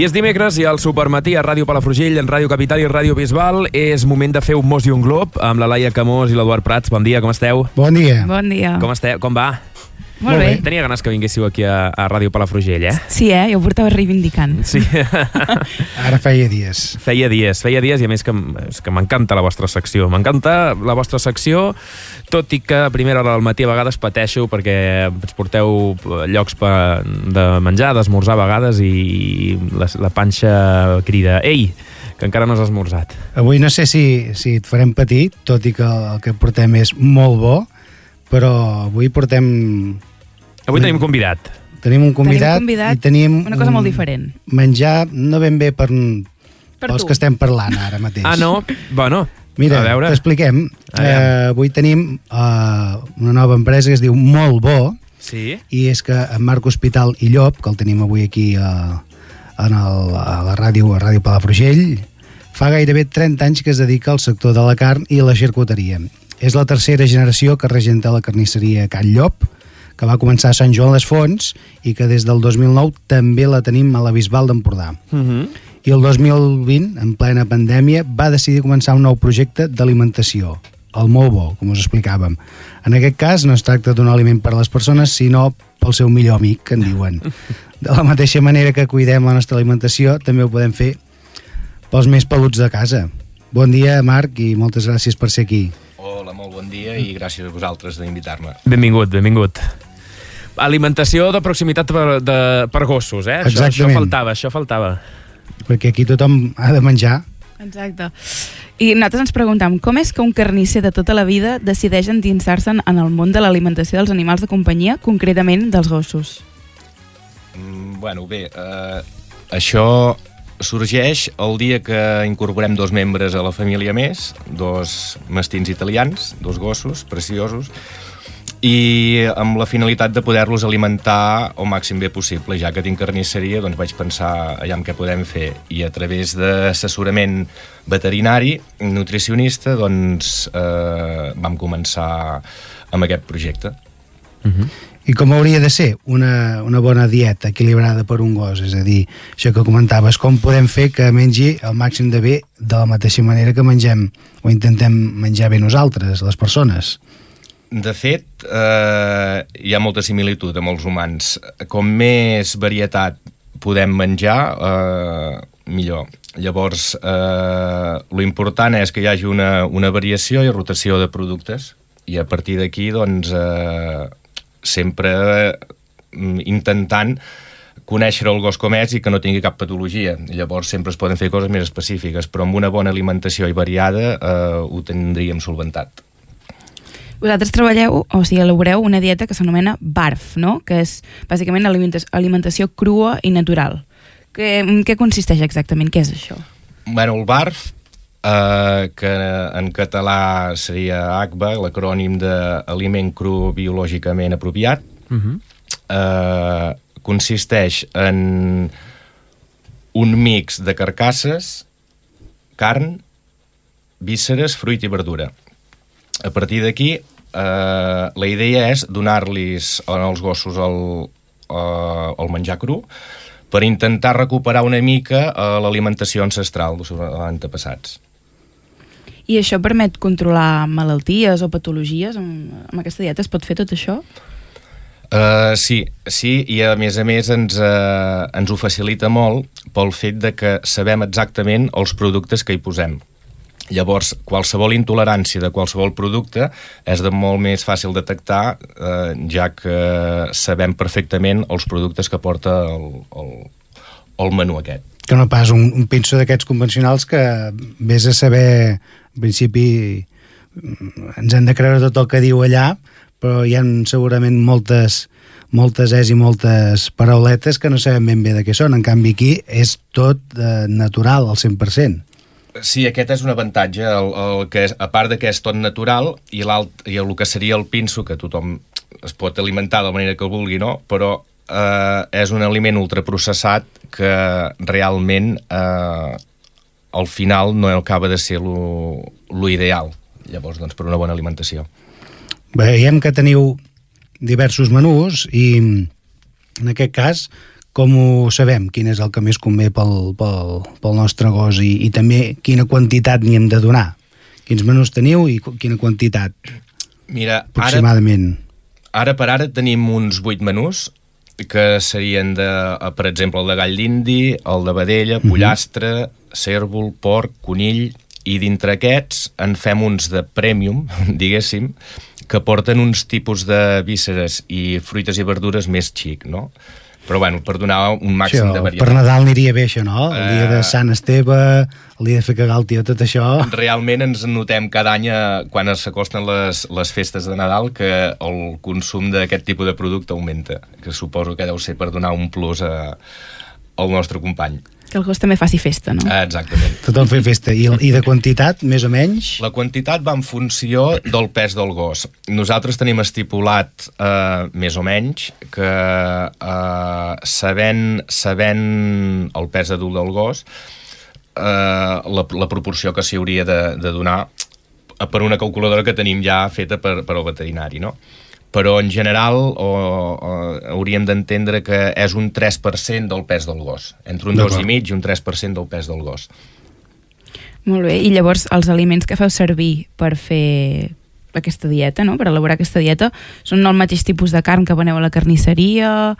I és dimecres i al Supermatí a Ràdio Palafrugell, en Ràdio Capital i Ràdio Bisbal és moment de fer un mos i un glob amb la Laia Camós i l'Eduard Prats. Bon dia, com esteu? Bon dia. Bon dia. Com esteu? Com va? Molt bé. Tenia ganes que vinguéssiu aquí a, a Ràdio Palafrugell, eh? Sí, eh? Jo ho portava reivindicant. Sí. Ara feia dies. feia dies, feia dies i a més que, és que m'encanta la vostra secció. M'encanta la vostra secció, tot i que a primera hora del matí a vegades pateixo perquè ens porteu eh, llocs pa, de menjar, d'esmorzar a vegades i la, la panxa crida Ei, que encara no has esmorzat. Avui no sé si, si et farem patir, tot i que el que portem és molt bo, però avui portem... Avui tenim convidat. Tenim un convidat, Tenim convidat, i tenim una cosa un molt diferent. Menjar no ben bé per, Per pels tu. que estem parlant ara mateix. Ah, no? Bueno, Mira, a veure. t'expliquem. Eh, avui tenim eh, una nova empresa que es diu Molt Bo, Sí? i és que en Marc Hospital i Llop, que el tenim avui aquí a, en el, a la ràdio, a Ràdio Palafrugell, fa gairebé 30 anys que es dedica al sector de la carn i la xarcuteria. És la tercera generació que regenta la carnisseria Can Llop, que va començar a Sant Joan les Fonts i que des del 2009 també la tenim a la Bisbal d'Empordà. Uh -huh. I el 2020, en plena pandèmia, va decidir començar un nou projecte d'alimentació, el molt bo, com us explicàvem. En aquest cas, no es tracta d'un aliment per a les persones, sinó pel seu millor amic, que en diuen. De la mateixa manera que cuidem la nostra alimentació, també ho podem fer pels més peluts de casa. Bon dia, Marc, i moltes gràcies per ser aquí. Hola, molt bon dia i gràcies a vosaltres d'invitar-me. Benvingut, benvingut. Alimentació de proximitat per, de, per gossos, eh? Això, això Exactament. faltava, això faltava. Perquè aquí tothom ha de menjar. Exacte. I nosaltres ens preguntem, com és que un carnisser de tota la vida decideix endinsar-se en el món de l'alimentació dels animals de companyia, concretament dels gossos? Mm, bueno, bé, eh, això sorgeix el dia que incorporem dos membres a la família més, dos mastins italians, dos gossos preciosos, i amb la finalitat de poder-los alimentar el màxim bé possible. Ja que tinc carnisseria, doncs vaig pensar allà en què podem fer. I a través d'assessorament veterinari, nutricionista, doncs eh, vam començar amb aquest projecte. I com hauria de ser una, una bona dieta equilibrada per un gos? És a dir, això que comentaves, com podem fer que mengi el màxim de bé de la mateixa manera que mengem o intentem menjar bé nosaltres, les persones? De fet, eh, hi ha molta similitud amb els humans. Com més varietat podem menjar, eh, millor. Llavors, eh, lo important és que hi hagi una, una variació i rotació de productes i a partir d'aquí, doncs, eh, sempre mm, intentant conèixer el gos com és i que no tingui cap patologia. Llavors sempre es poden fer coses més específiques, però amb una bona alimentació i variada eh, ho tindríem solventat. Vosaltres treballeu, o sigui, elaboreu una dieta que s'anomena BARF, no? que és bàsicament alimentació, alimentació crua i natural. Que, en què consisteix exactament? Què és això? Bueno, el BARF, eh, que en català seria ACBA, l'acrònim d'Aliment Cru Biològicament Apropiat, Uh -huh. eh, consisteix en un mix de carcasses, carn, vísceres, fruit i verdura. A partir d'aquí, eh, la idea és donar-los als gossos el, eh, el menjar cru per intentar recuperar una mica eh, l'alimentació ancestral dels seus antepassats. I això permet controlar malalties o patologies? Amb, amb aquesta dieta es pot fer tot això? Uh, sí, sí, i a més a més ens, uh, ens ho facilita molt pel fet de que sabem exactament els productes que hi posem. Llavors, qualsevol intolerància de qualsevol producte és de molt més fàcil detectar, eh, ja que sabem perfectament els productes que porta el, el, el menú aquest. Que no pas un, un pinso d'aquests convencionals que vés a saber, en principi, mm, ens hem de creure tot el que diu allà, però hi ha segurament moltes moltes és i moltes parauletes que no sabem ben bé de què són. En canvi, aquí és tot eh, natural, al 100%. Sí, aquest és un avantatge, el, el que és, a part de que és tot natural, i, i el que seria el pinso, que tothom es pot alimentar de la manera que vulgui, no? però eh, és un aliment ultraprocessat que realment eh, al final no acaba de ser lo, lo ideal, llavors, doncs, per una bona alimentació. Veiem que teniu diversos menús i en aquest cas com ho sabem, quin és el que més convé pel, pel, pel nostre gos i, i també quina quantitat n'hi hem de donar? Quins menús teniu i qu- quina quantitat, Mira, ara, aproximadament? ara per ara tenim uns 8 menús que serien, de, eh, per exemple, el de gall d'indi, el de vedella, pollastre, cèrvol, porc, conill, i dintre aquests en fem uns de premium, diguéssim, que porten uns tipus de vísceres i fruites i verdures més xic, no? Però, bueno, per donar un màxim Això, de per varietat. Nadal aniria bé això, no? El dia de Eh. Sant Esteve, el dia de fer cagar el tio, tot això... Realment ens notem cada any, eh, quan s'acosten les, les festes de Nadal, que el consum d'aquest tipus de producte augmenta, que suposo que deu ser per donar un plus a, al nostre company. Que el gos també faci festa, no? Exactament. Tothom fer festa. I, I de quantitat, més o menys? La quantitat va en funció del pes del gos. Nosaltres tenim estipulat, eh, més o menys, que eh, sabent, sabent el pes adult del gos, eh, la, la proporció que s'hi hauria de, de donar per una calculadora que tenim ja feta per, per al veterinari, no? Però en general o, o, hauríem d'entendre que és un 3% del pes del gos, entre un D'acord. 2,5 i un 3% del pes del gos. Molt bé, i llavors els aliments que feu servir per fer aquesta dieta, no? per elaborar aquesta dieta, són el mateix tipus de carn que veneu a la carnisseria?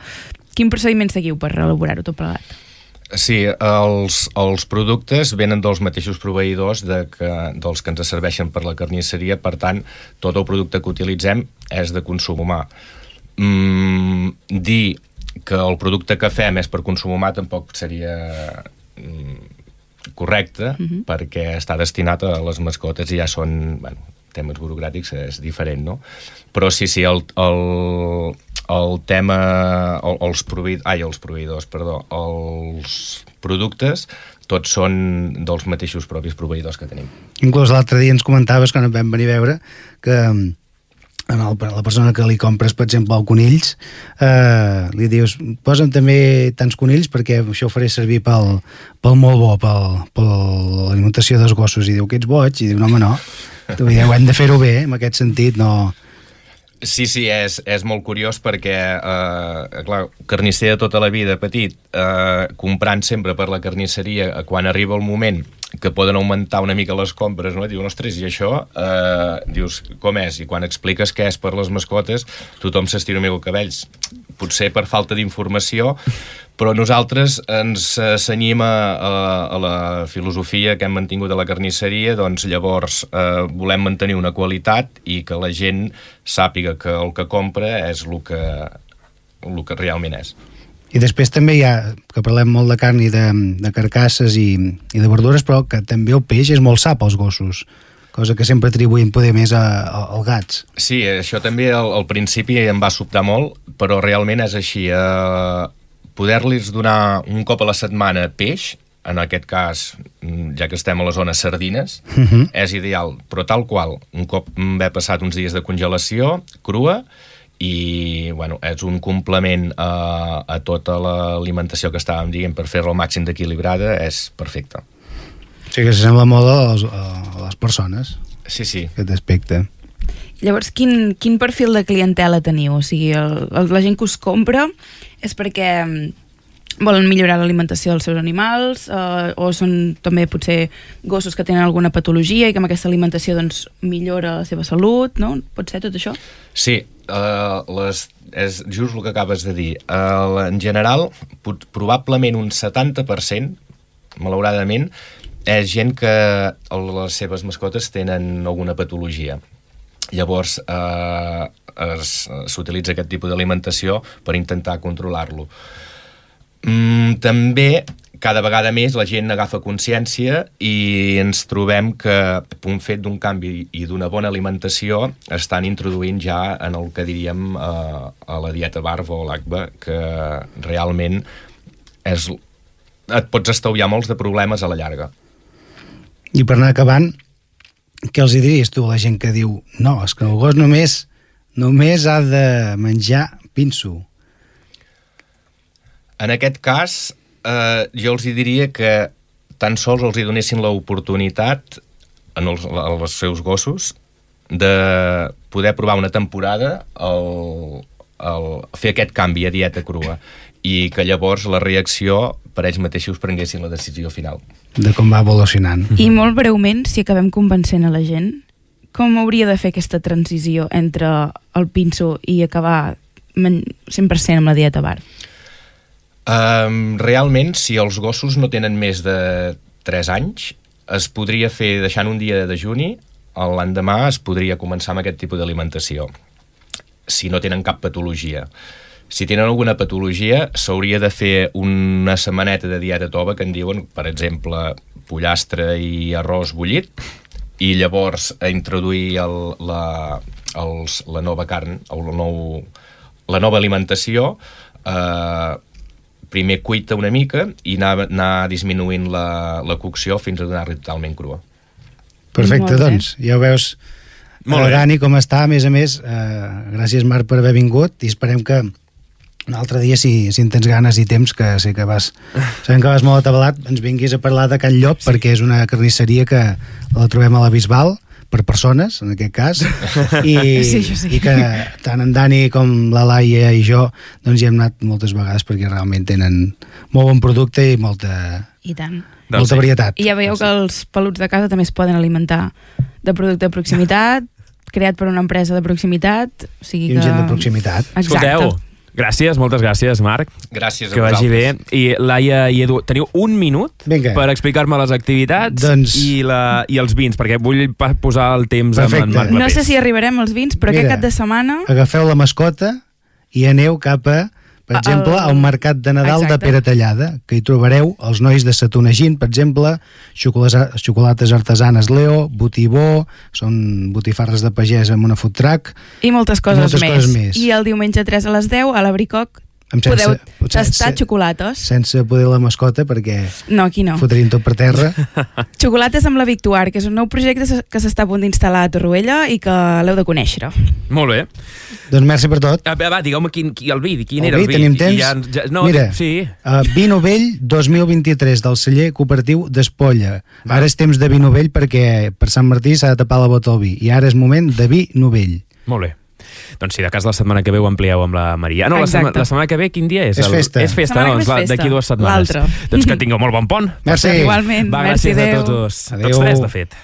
Quin procediment seguiu per elaborar-ho tot plegat? Sí, els, els productes venen dels mateixos proveïdors de que, dels que ens serveixen per la carnisseria, per tant, tot el producte que utilitzem és de consum humà. Mm, dir que el producte que fem és per consum humà tampoc seria mm, correcte, perquè està destinat a les mascotes i ja són, bueno, temes burocràtics és diferent, no? Però sí, sí, el, el, el tema, el, els, proveïdors, ai, els proveïdors, perdó, els productes, tots són dels mateixos propis proveïdors que tenim. Inclús l'altre dia ens comentaves, quan et vam venir a veure, que en el, la persona que li compres, per exemple, el conills, eh, li dius, posa'm també tants conills perquè això ho faré servir pel, pel molt bo, pel, per l'alimentació dels gossos. I diu que ets boig, i diu, no, home, no. Ho hem de fer-ho bé, en aquest sentit, no... Sí, sí, és, és molt curiós perquè, eh, clar, carnisser de tota la vida, petit, eh, comprant sempre per la carnisseria, quan arriba el moment que poden augmentar una mica les compres, no? diuen, ostres, i això? Eh, dius, com és? I quan expliques què és per les mascotes, tothom s'estira una mica el cabells. Potser per falta d'informació, però nosaltres ens cenyim a, a, a la filosofia que hem mantingut a la carnisseria, doncs llavors eh, volem mantenir una qualitat i que la gent sàpiga que el que compra és el que, el que realment és. I després també hi ha, que parlem molt de carn i de, de carcasses i, i de verdures, però que també el peix és molt sap als gossos, cosa que sempre atribuïm poder més a, a, als gats. Sí, això també al, al principi em va sobtar molt, però realment és així. Eh, Poder-los donar un cop a la setmana peix, en aquest cas, mm, ja que estem a la zona sardines, uh -huh. és ideal, però tal qual, un cop haver passat uns dies de congelació, crua, i bueno, és un complement a, a tota l'alimentació que estàvem dient per fer-la al màxim d'equilibrada, és perfecte. O sigui que s'assembla molt a les, a les persones, Sí, sí. aquest aspecte. Llavors, quin, quin perfil de clientela teniu? O sigui, el, el, la gent que us compra és perquè mm, volen millorar l'alimentació dels seus animals eh, o són també potser gossos que tenen alguna patologia i que amb aquesta alimentació doncs, millora la seva salut, no? Pot ser tot això? Sí, uh, les, és just el que acabes de dir. Uh, en general, pot, probablement un 70%, malauradament, és gent que les seves mascotes tenen alguna patologia. Llavors, eh, s'utilitza aquest tipus d'alimentació per intentar controlar-lo. Mm, també, cada vegada més, la gent agafa consciència i ens trobem que, un fet d'un canvi i d'una bona alimentació, estan introduint ja en el que diríem eh, a la dieta BARF o l'ACBA, que realment és, et pots estalviar molts de problemes a la llarga. I per anar acabant, què els hi diries tu a la gent que diu no, és que el gos només, només ha de menjar pinso? En aquest cas, eh, jo els hi diria que tan sols els hi donessin l'oportunitat en els, seus gossos de poder provar una temporada el, el, fer aquest canvi a dieta crua i que llavors la reacció per ells mateixos prenguessin la decisió final. De com va evolucionant. I molt breument, si acabem convencent a la gent, com hauria de fer aquesta transició entre el pinso i acabar 100% amb la dieta bar? Um, realment, si els gossos no tenen més de 3 anys, es podria fer deixant un dia de dejuni, l'endemà es podria començar amb aquest tipus d'alimentació, si no tenen cap patologia. Si tenen alguna patologia, s'hauria de fer una setmaneta de dieta tova que en diuen, per exemple, pollastre i arròs bullit, i llavors a introduir el, la, els, la nova carn, el nou, la nova alimentació, eh, primer cuita una mica i anar, anar disminuint la, la cocció fins a donar-li totalment crua. Perfecte, doncs, ja ho veus Molt bé. eh, Dani, com està, a més a més eh, gràcies Marc per haver vingut i esperem que un altre dia, si, si en tens ganes i temps, que sé que vas, sabem que vas molt atabalat, ens vinguis a parlar de Can Llop, sí. perquè és una carnisseria que la trobem a la Bisbal, per persones, en aquest cas, i, Sí, sí. i que tant en Dani com la Laia i jo doncs hi hem anat moltes vegades perquè realment tenen molt bon producte i molta, I tant. Doncs molta sí. varietat. I ja veieu que els peluts de casa també es poden alimentar de producte de proximitat, creat per una empresa de proximitat, o sigui I que... amb gent de proximitat. Exacte. Escolteu, gràcies, moltes gràcies, Marc. Gràcies a Que vagi bé. I Laia i Edu, teniu un minut Vinga. per explicar-me les activitats Doncs- i, la, i els vins, perquè vull posar el temps amb Perfecte. en Marc No Clapés. sé si arribarem als vins, però Mira. aquest cap de setmana... agafeu la mascota i aneu cap a, per exemple, al- a un mercat de Nadal Exacte. de Pere Tallada, que hi trobareu els nois de Satonagint, per exemple, xocolates, xocolates artesanes Leo, Botibó, són botifarres de pagès amb una food truck, I moltes coses, Moltes més. coses més. I el diumenge 3 a les 10 a l'Abricoc Amb podeu sense- potser tastar sense- xocolates. sense poder la mascota perquè No, aquí no. fotrien tot per terra. Xocolates amb la Victuar, que és un nou projecte se- que s'està a punt d'instal·lar a Torroella i que l'heu de conèixer. Molt bé. doncs merci per tot. A veure, va, digueu-me quin, quin, el vi, quin El era vi, el vi. tenim I temps? Ja, ja, no, Mira, sí. Uh, vi novell 2023 del celler cooperatiu d'Espolla. Ara és temps de vi novell perquè per Sant Martí s'ha de tapar la bota al vi i ara és moment de vi novell. Molt bé. Doncs si de cas la setmana que ve ho amplieu amb la Maria. Ah, no, la, setmana, la setmana que ve quin dia és? És festa. És festa, Setmana Doncs. D'aquí dues setmanes. Doncs que tingueu molt bon pont. Merci. Igualment, Va, merci, gràcies a adéu. tots. Adéu. Tots tres, de fet.